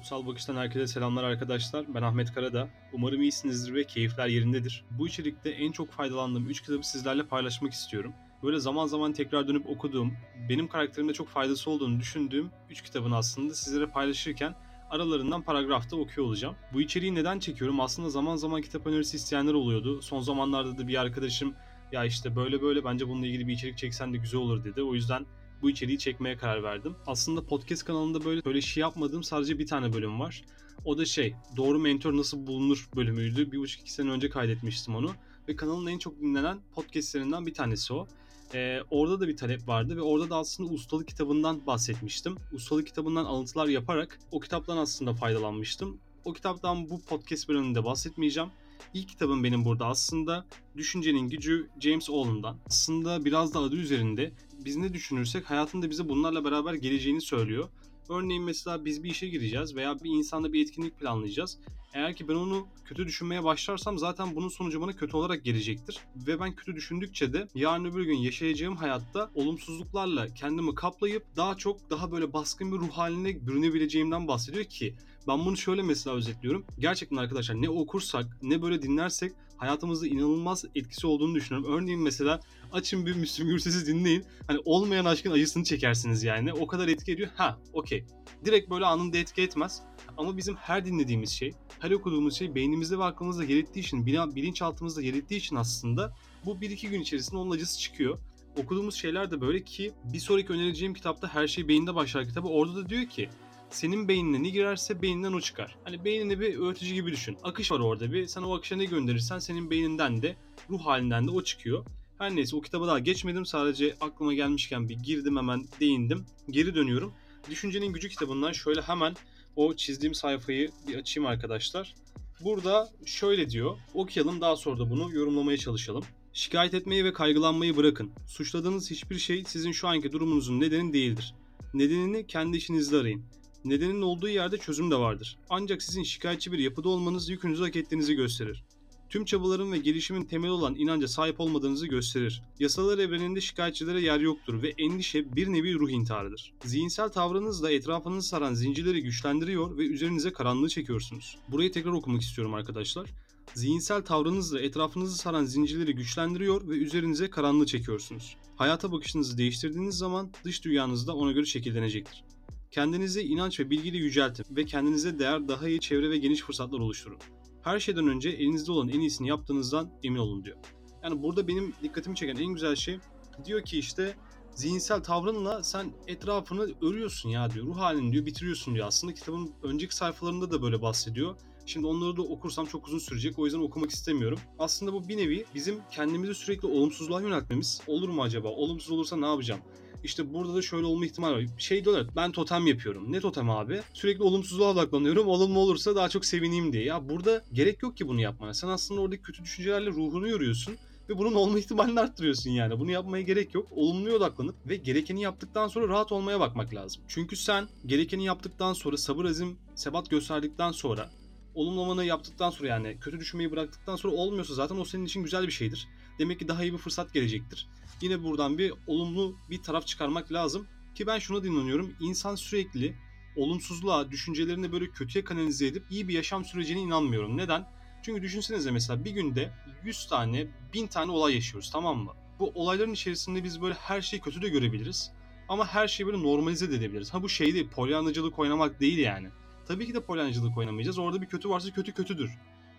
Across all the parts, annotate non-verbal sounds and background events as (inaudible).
Kutsal Bakış'tan herkese selamlar arkadaşlar. Ben Ahmet Karada. Umarım iyisinizdir ve keyifler yerindedir. Bu içerikte en çok faydalandığım 3 kitabı sizlerle paylaşmak istiyorum. Böyle zaman zaman tekrar dönüp okuduğum, benim karakterimde çok faydası olduğunu düşündüğüm 3 kitabın aslında sizlere paylaşırken aralarından paragrafta okuyor olacağım. Bu içeriği neden çekiyorum? Aslında zaman zaman kitap önerisi isteyenler oluyordu. Son zamanlarda da bir arkadaşım ya işte böyle böyle bence bununla ilgili bir içerik çeksen de güzel olur dedi. O yüzden bu içeriği çekmeye karar verdim. Aslında podcast kanalında böyle böyle şey yapmadığım sadece bir tane bölüm var. O da şey, doğru mentor nasıl bulunur bölümüydü. Bir buçuk iki sene önce kaydetmiştim onu. Ve kanalın en çok dinlenen podcastlerinden bir tanesi o. Ee, orada da bir talep vardı ve orada da aslında ustalık kitabından bahsetmiştim. Ustalık kitabından alıntılar yaparak o kitaptan aslında faydalanmıştım. O kitaptan bu podcast bölümünde bahsetmeyeceğim. İlk kitabım benim burada aslında Düşüncenin Gücü James Allen'dan. Aslında biraz da adı üzerinde biz ne düşünürsek hayatında bize bunlarla beraber geleceğini söylüyor. Örneğin mesela biz bir işe gireceğiz veya bir insanda bir etkinlik planlayacağız. Eğer ki ben onu kötü düşünmeye başlarsam zaten bunun sonucu bana kötü olarak gelecektir. Ve ben kötü düşündükçe de yarın öbür gün yaşayacağım hayatta olumsuzluklarla kendimi kaplayıp daha çok daha böyle baskın bir ruh haline bürünebileceğimden bahsediyor ki ben bunu şöyle mesela özetliyorum. Gerçekten arkadaşlar ne okursak ne böyle dinlersek hayatımızda inanılmaz etkisi olduğunu düşünüyorum. Örneğin mesela açın bir Müslüm Gürses'i dinleyin. Hani olmayan aşkın acısını çekersiniz yani. O kadar etki ediyor. Ha okey. Direkt böyle anında etki etmez. Ama bizim her dinlediğimiz şey, her okuduğumuz şey beynimizde ve aklımızda yer ettiği için, bilinçaltımızda yer ettiği için aslında bu bir iki gün içerisinde onun acısı çıkıyor. Okuduğumuz şeyler de böyle ki bir sonraki önereceğim kitapta Her Şey Beyinde Başlar kitabı. Orada da diyor ki senin beynine ne girerse beyninden o çıkar. Hani beynini bir öğretici gibi düşün. Akış var orada bir. Sen o akışa ne gönderirsen senin beyninden de ruh halinden de o çıkıyor. Her neyse o kitaba daha geçmedim. Sadece aklıma gelmişken bir girdim hemen değindim. Geri dönüyorum. Düşüncenin Gücü kitabından şöyle hemen o çizdiğim sayfayı bir açayım arkadaşlar. Burada şöyle diyor. Okuyalım daha sonra da bunu yorumlamaya çalışalım. Şikayet etmeyi ve kaygılanmayı bırakın. Suçladığınız hiçbir şey sizin şu anki durumunuzun nedeni değildir. Nedenini kendi işinizde arayın. Nedenin olduğu yerde çözüm de vardır. Ancak sizin şikayetçi bir yapıda olmanız yükünüzü hak ettiğinizi gösterir. Tüm çabaların ve gelişimin temeli olan inanca sahip olmadığınızı gösterir. Yasalar evreninde şikayetçilere yer yoktur ve endişe bir nevi ruh intiharıdır. Zihinsel tavrınızla etrafınızı saran zincirleri güçlendiriyor ve üzerinize karanlığı çekiyorsunuz. Burayı tekrar okumak istiyorum arkadaşlar. Zihinsel tavrınızla etrafınızı saran zincirleri güçlendiriyor ve üzerinize karanlığı çekiyorsunuz. Hayata bakışınızı değiştirdiğiniz zaman dış dünyanız da ona göre şekillenecektir. Kendinizi inanç ve bilgiyle yüceltin ve kendinize değer daha iyi çevre ve geniş fırsatlar oluşturun. Her şeyden önce elinizde olan en iyisini yaptığınızdan emin olun diyor. Yani burada benim dikkatimi çeken en güzel şey diyor ki işte zihinsel tavrınla sen etrafını örüyorsun ya diyor. Ruh halini diyor bitiriyorsun diyor. Aslında kitabın önceki sayfalarında da böyle bahsediyor. Şimdi onları da okursam çok uzun sürecek. O yüzden okumak istemiyorum. Aslında bu bir nevi bizim kendimizi sürekli olumsuzluğa yöneltmemiz. Olur mu acaba? Olumsuz olursa ne yapacağım? İşte burada da şöyle olma ihtimali var. Şey diyorlar ben totem yapıyorum. Ne totem abi? Sürekli olumsuzluğa odaklanıyorum. Olumlu olursa daha çok sevineyim diye. Ya burada gerek yok ki bunu yapmaya. Sen aslında oradaki kötü düşüncelerle ruhunu yoruyorsun ve bunun olma (laughs) ihtimalini arttırıyorsun yani. Bunu yapmaya gerek yok. Olumluya odaklanıp ve gerekeni yaptıktan sonra rahat olmaya bakmak lazım. Çünkü sen gerekeni yaptıktan sonra sabır azim sebat gösterdikten sonra olumlamanı yaptıktan sonra yani kötü düşünmeyi bıraktıktan sonra olmuyorsa zaten o senin için güzel bir şeydir. Demek ki daha iyi bir fırsat gelecektir. Yine buradan bir olumlu bir taraf çıkarmak lazım. Ki ben şuna dinleniyorum. İnsan sürekli olumsuzluğa, düşüncelerini böyle kötüye kanalize edip iyi bir yaşam sürecine inanmıyorum. Neden? Çünkü düşünsenize mesela bir günde 100 tane, 1000 tane olay yaşıyoruz tamam mı? Bu olayların içerisinde biz böyle her şeyi kötü de görebiliriz. Ama her şeyi böyle normalize de edebiliriz. Ha bu şey değil, polyanacılık oynamak değil yani. Tabii ki de polyanacılık oynamayacağız. Orada bir kötü varsa kötü kötüdür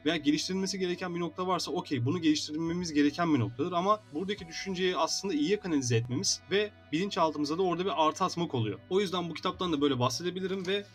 veya geliştirilmesi gereken bir nokta varsa okey bunu geliştirmemiz gereken bir noktadır ama buradaki düşünceyi aslında iyiye kanalize etmemiz ve bilinçaltımıza da orada bir artı atmak oluyor. O yüzden bu kitaptan da böyle bahsedebilirim ve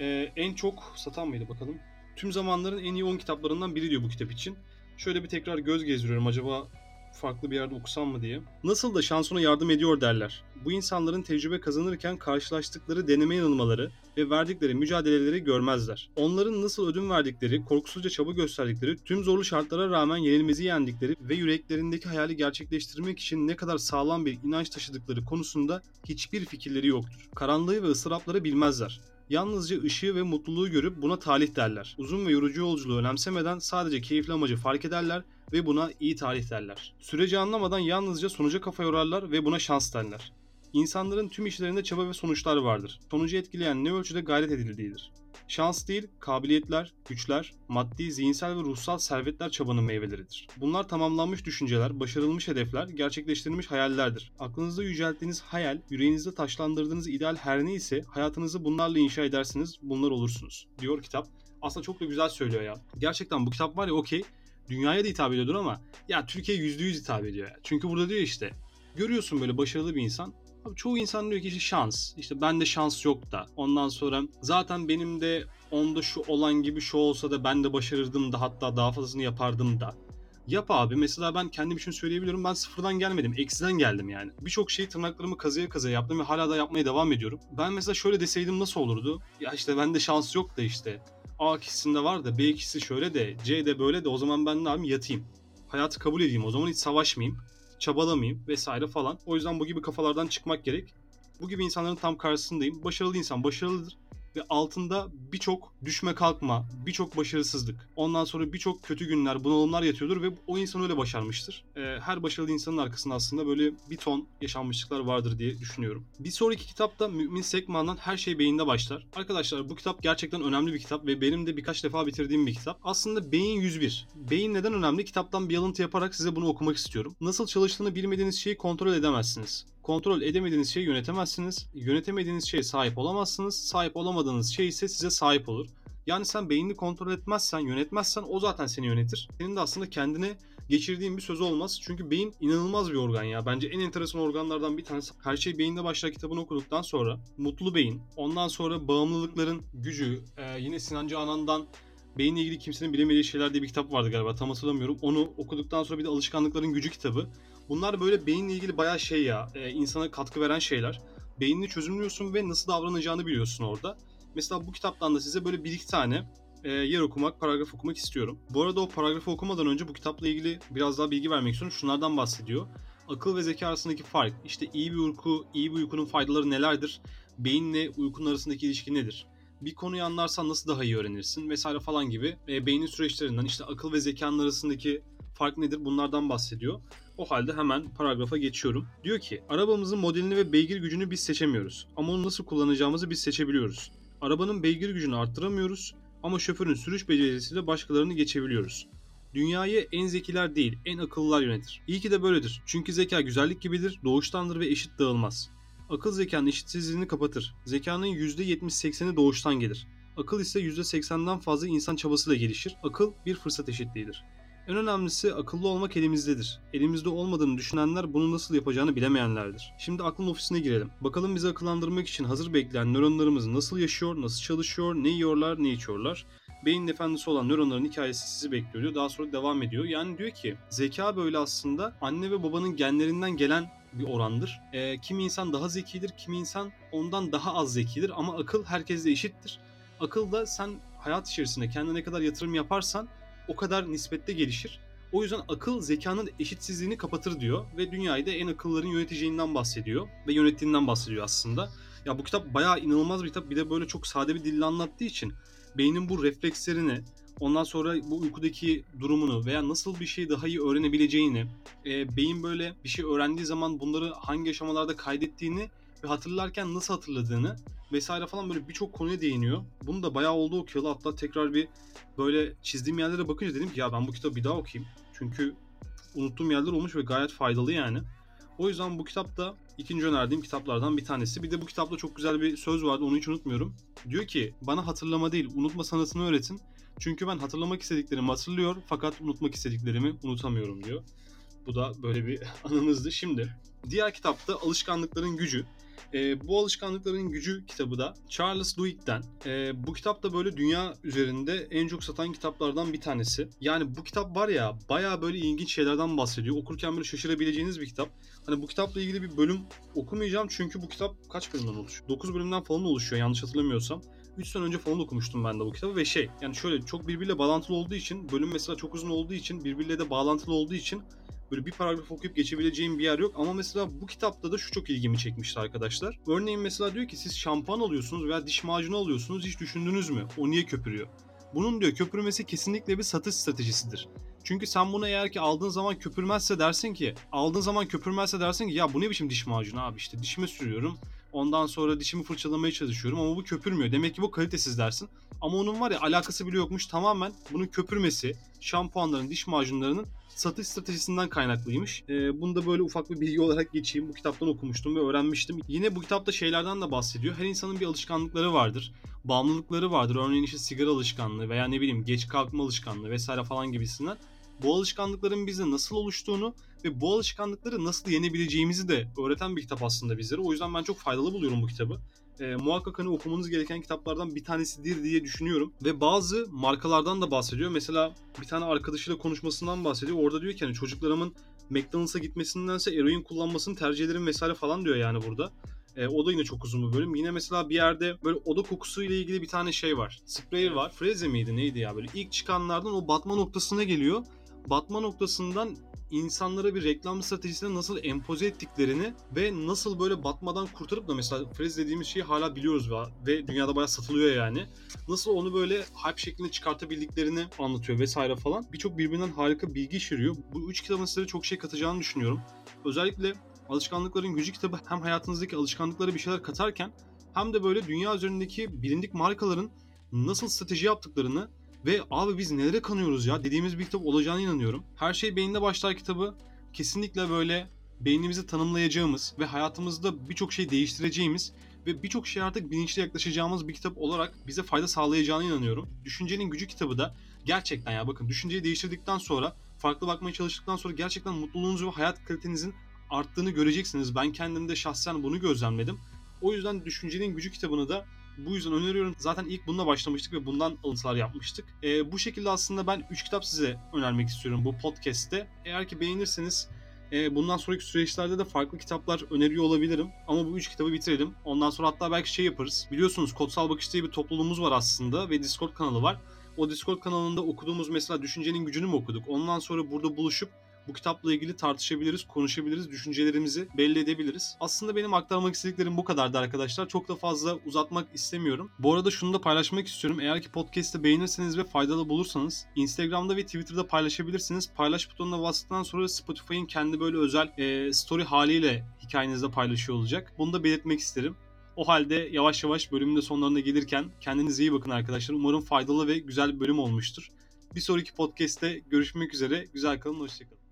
e, en çok satan mıydı bakalım. Tüm zamanların en iyi 10 kitaplarından biri diyor bu kitap için. Şöyle bir tekrar göz gezdiriyorum acaba farklı bir yerde okusam mı diye. Nasıl da şansına yardım ediyor derler. Bu insanların tecrübe kazanırken karşılaştıkları deneme yanılmaları ve verdikleri mücadeleleri görmezler. Onların nasıl ödün verdikleri, korkusuzca çaba gösterdikleri, tüm zorlu şartlara rağmen yenilmezi yendikleri ve yüreklerindeki hayali gerçekleştirmek için ne kadar sağlam bir inanç taşıdıkları konusunda hiçbir fikirleri yoktur. Karanlığı ve ıstırapları bilmezler. Yalnızca ışığı ve mutluluğu görüp buna talih derler. Uzun ve yorucu yolculuğu önemsemeden sadece keyifli amacı fark ederler ve buna iyi tarih derler. Süreci anlamadan yalnızca sonuca kafa yorarlar ve buna şans derler. İnsanların tüm işlerinde çaba ve sonuçlar vardır. Sonucu etkileyen ne ölçüde gayret edildiğidir. Şans değil, kabiliyetler, güçler, maddi, zihinsel ve ruhsal servetler çabanın meyveleridir. Bunlar tamamlanmış düşünceler, başarılmış hedefler, gerçekleştirilmiş hayallerdir. Aklınızda yücelttiğiniz hayal, yüreğinizde taşlandırdığınız ideal her neyse hayatınızı bunlarla inşa edersiniz, bunlar olursunuz. Diyor kitap. Aslında çok da güzel söylüyor ya. Gerçekten bu kitap var ya okey, dünyaya da hitap ediyordur ama ya Türkiye %100 hitap ediyor ya. Çünkü burada diyor işte, görüyorsun böyle başarılı bir insan, Abi çoğu insan diyor ki işte şans. İşte bende şans yok da. Ondan sonra zaten benim de onda şu olan gibi şu olsa da ben de başarırdım da hatta daha fazlasını yapardım da. Yap abi. Mesela ben kendim için söyleyebilirim. Ben sıfırdan gelmedim. Eksiden geldim yani. Birçok şeyi tırnaklarımı kazıya kazıya yaptım ve hala da yapmaya devam ediyorum. Ben mesela şöyle deseydim nasıl olurdu? Ya işte bende şans yok da işte. A kişisinde var da B kişisi şöyle de C de böyle de o zaman ben ne yapayım yatayım. Hayatı kabul edeyim o zaman hiç savaşmayayım çabalamayayım vesaire falan. O yüzden bu gibi kafalardan çıkmak gerek. Bu gibi insanların tam karşısındayım. Başarılı insan başarılıdır ve altında birçok düşme kalkma, birçok başarısızlık, ondan sonra birçok kötü günler, bunalımlar yatıyordur ve o insan öyle başarmıştır. Ee, her başarılı insanın arkasında aslında böyle bir ton yaşanmışlıklar vardır diye düşünüyorum. Bir sonraki kitapta Mümin Sekman'dan Her Şey Beyinde Başlar. Arkadaşlar bu kitap gerçekten önemli bir kitap ve benim de birkaç defa bitirdiğim bir kitap. Aslında Beyin 101. Beyin neden önemli? Kitaptan bir alıntı yaparak size bunu okumak istiyorum. Nasıl çalıştığını bilmediğiniz şeyi kontrol edemezsiniz. Kontrol edemediğiniz şeyi yönetemezsiniz. Yönetemediğiniz şeye sahip olamazsınız. Sahip olamadığınız şey ise size sahip olur. Yani sen beynini kontrol etmezsen, yönetmezsen o zaten seni yönetir. Senin de aslında kendine geçirdiğin bir söz olmaz. Çünkü beyin inanılmaz bir organ ya. Bence en enteresan organlardan bir tanesi. Her şey beyinde başlar kitabını okuduktan sonra Mutlu Beyin, ondan sonra Bağımlılıkların Gücü, ee, yine Sinan Canan'dan Beyinle ilgili kimsenin bilemediği şeyler diye bir kitap vardı galiba tam hatırlamıyorum. Onu okuduktan sonra bir de Alışkanlıkların Gücü kitabı. Bunlar böyle beyinle ilgili bayağı şey ya, e, insana katkı veren şeyler. Beynini çözümlüyorsun ve nasıl davranacağını biliyorsun orada. Mesela bu kitaptan da size böyle bir iki tane e, yer okumak, paragraf okumak istiyorum. Bu arada o paragrafı okumadan önce bu kitapla ilgili biraz daha bilgi vermek istiyorum. Şunlardan bahsediyor. Akıl ve zeka arasındaki fark, işte iyi bir uyku, iyi bir uykunun faydaları nelerdir? Beyinle uykunun arasındaki ilişki nedir? bir konuyu anlarsan nasıl daha iyi öğrenirsin vesaire falan gibi e, beynin süreçlerinden işte akıl ve zekanın arasındaki fark nedir bunlardan bahsediyor. O halde hemen paragrafa geçiyorum. Diyor ki arabamızın modelini ve beygir gücünü biz seçemiyoruz ama onu nasıl kullanacağımızı biz seçebiliyoruz. Arabanın beygir gücünü arttıramıyoruz ama şoförün sürüş becerisiyle başkalarını geçebiliyoruz. Dünyayı en zekiler değil, en akıllılar yönetir. İyi ki de böyledir. Çünkü zeka güzellik gibidir, doğuştandır ve eşit dağılmaz. Akıl zekanın eşitsizliğini kapatır. Zekanın %70-80'i doğuştan gelir. Akıl ise %80'den fazla insan çabasıyla gelişir. Akıl bir fırsat eşitliğidir. En önemlisi akıllı olmak elimizdedir. Elimizde olmadığını düşünenler bunu nasıl yapacağını bilemeyenlerdir. Şimdi aklın ofisine girelim. Bakalım bizi akıllandırmak için hazır bekleyen nöronlarımız nasıl yaşıyor, nasıl çalışıyor, ne yiyorlar, ne içiyorlar. Beynin efendisi olan nöronların hikayesi sizi bekliyor diyor. Daha sonra devam ediyor. Yani diyor ki zeka böyle aslında anne ve babanın genlerinden gelen bir orandır. E, kimi insan daha zekidir, kimi insan ondan daha az zekidir ama akıl herkesle eşittir. Akılda sen hayat içerisinde kendine ne kadar yatırım yaparsan o kadar nispette gelişir. O yüzden akıl zekanın eşitsizliğini kapatır diyor ve dünyayı da en akılların yöneteceğinden bahsediyor ve yönettiğinden bahsediyor aslında. Ya bu kitap bayağı inanılmaz bir kitap. Bir de böyle çok sade bir dille anlattığı için beynin bu reflekslerini, ondan sonra bu uykudaki durumunu veya nasıl bir şey daha iyi öğrenebileceğini, e, beyin böyle bir şey öğrendiği zaman bunları hangi aşamalarda kaydettiğini ve hatırlarken nasıl hatırladığını vesaire falan böyle birçok konuya değiniyor. Bunu da bayağı oldu okuyalı. Hatta tekrar bir böyle çizdiğim yerlere bakınca dedim ki ya ben bu kitabı bir daha okuyayım. Çünkü unuttuğum yerler olmuş ve gayet faydalı yani. O yüzden bu kitap da ikinci önerdiğim kitaplardan bir tanesi. Bir de bu kitapta çok güzel bir söz vardı onu hiç unutmuyorum. Diyor ki bana hatırlama değil unutma sanatını öğretin. Çünkü ben hatırlamak istediklerimi hatırlıyor fakat unutmak istediklerimi unutamıyorum diyor. Bu da böyle bir (laughs) anımızdı. Şimdi diğer kitapta Alışkanlıkların Gücü. E, bu alışkanlıkların gücü kitabı da Charles Duhigg'den. E, bu kitap da böyle dünya üzerinde en çok satan kitaplardan bir tanesi. Yani bu kitap var ya baya böyle ilginç şeylerden bahsediyor. Okurken böyle şaşırabileceğiniz bir kitap. Hani bu kitapla ilgili bir bölüm okumayacağım çünkü bu kitap kaç bölümden oluşuyor? 9 bölümden falan oluşuyor yanlış hatırlamıyorsam. 3 sene önce falan okumuştum ben de bu kitabı ve şey yani şöyle çok birbiriyle bağlantılı olduğu için bölüm mesela çok uzun olduğu için birbiriyle de bağlantılı olduğu için böyle bir paragraf okuyup geçebileceğim bir yer yok. Ama mesela bu kitapta da şu çok ilgimi çekmişti arkadaşlar. Örneğin mesela diyor ki siz şampuan alıyorsunuz veya diş macunu alıyorsunuz hiç düşündünüz mü? O niye köpürüyor? Bunun diyor köpürmesi kesinlikle bir satış stratejisidir. Çünkü sen bunu eğer ki aldığın zaman köpürmezse dersin ki aldığın zaman köpürmezse dersin ki ya bu ne biçim diş macunu abi işte dişime sürüyorum. Ondan sonra dişimi fırçalamaya çalışıyorum ama bu köpürmüyor. Demek ki bu kalitesiz dersin. Ama onun var ya alakası bile yokmuş. Tamamen bunun köpürmesi, şampuanların, diş macunlarının satış stratejisinden kaynaklıymış. Ee, bunu da böyle ufak bir bilgi olarak geçeyim. Bu kitaptan okumuştum ve öğrenmiştim. Yine bu kitapta şeylerden de bahsediyor. Her insanın bir alışkanlıkları vardır. Bağımlılıkları vardır. Örneğin işte sigara alışkanlığı veya ne bileyim geç kalkma alışkanlığı vesaire falan gibisinden. Bu alışkanlıkların bizde nasıl oluştuğunu ve bu alışkanlıkları nasıl yenebileceğimizi de öğreten bir kitap aslında bizlere. O yüzden ben çok faydalı buluyorum bu kitabı. E, muhakkak hani okumanız gereken kitaplardan bir tanesidir diye düşünüyorum. Ve bazı markalardan da bahsediyor. Mesela bir tane arkadaşıyla konuşmasından bahsediyor. Orada diyor ki hani çocuklarımın McDonald's'a gitmesindense eroin kullanmasını tercih ederim vesaire falan diyor yani burada. E, o da yine çok uzun bir bölüm. Yine mesela bir yerde böyle oda kokusu ile ilgili bir tane şey var. Sprayer var. Freze miydi neydi ya böyle ilk çıkanlardan o batma noktasına geliyor. Batma noktasından insanlara bir reklam stratejisine nasıl empoze ettiklerini ve nasıl böyle batmadan kurtarıp da mesela Frez dediğimiz şeyi hala biliyoruz ve, dünyada bayağı satılıyor yani. Nasıl onu böyle hype şeklinde çıkartabildiklerini anlatıyor vesaire falan. Birçok birbirinden harika bilgi içeriyor. Bu üç kitabın size çok şey katacağını düşünüyorum. Özellikle Alışkanlıkların Gücü kitabı hem hayatınızdaki alışkanlıklara bir şeyler katarken hem de böyle dünya üzerindeki bilindik markaların nasıl strateji yaptıklarını ve abi biz nelere kanıyoruz ya dediğimiz bir kitap olacağına inanıyorum. Her şey beyinde başlar kitabı kesinlikle böyle beynimizi tanımlayacağımız ve hayatımızda birçok şey değiştireceğimiz ve birçok şey artık bilinçli yaklaşacağımız bir kitap olarak bize fayda sağlayacağına inanıyorum. Düşüncenin Gücü kitabı da gerçekten ya bakın düşünceyi değiştirdikten sonra farklı bakmaya çalıştıktan sonra gerçekten mutluluğunuz ve hayat kalitenizin arttığını göreceksiniz. Ben kendimde şahsen bunu gözlemledim. O yüzden Düşüncenin Gücü kitabını da bu yüzden öneriyorum. Zaten ilk bununla başlamıştık ve bundan alıntılar yapmıştık. E, bu şekilde aslında ben 3 kitap size önermek istiyorum bu podcast'te. Eğer ki beğenirseniz e, bundan sonraki süreçlerde de farklı kitaplar öneriyor olabilirim. Ama bu 3 kitabı bitirelim. Ondan sonra hatta belki şey yaparız. Biliyorsunuz Kodsal Bakış diye bir topluluğumuz var aslında ve Discord kanalı var. O Discord kanalında okuduğumuz mesela Düşüncenin Gücünü mü okuduk? Ondan sonra burada buluşup bu kitapla ilgili tartışabiliriz, konuşabiliriz, düşüncelerimizi belli edebiliriz. Aslında benim aktarmak istediklerim bu kadardı arkadaşlar. Çok da fazla uzatmak istemiyorum. Bu arada şunu da paylaşmak istiyorum. Eğer ki podcast'ı beğenirseniz ve faydalı bulursanız Instagram'da ve Twitter'da paylaşabilirsiniz. Paylaş butonuna bastıktan sonra Spotify'ın kendi böyle özel e, story haliyle hikayenizde paylaşıyor olacak. Bunu da belirtmek isterim. O halde yavaş yavaş bölümün de sonlarına gelirken kendinize iyi bakın arkadaşlar. Umarım faydalı ve güzel bir bölüm olmuştur. Bir sonraki podcast'te görüşmek üzere. Güzel kalın, hoşçakalın.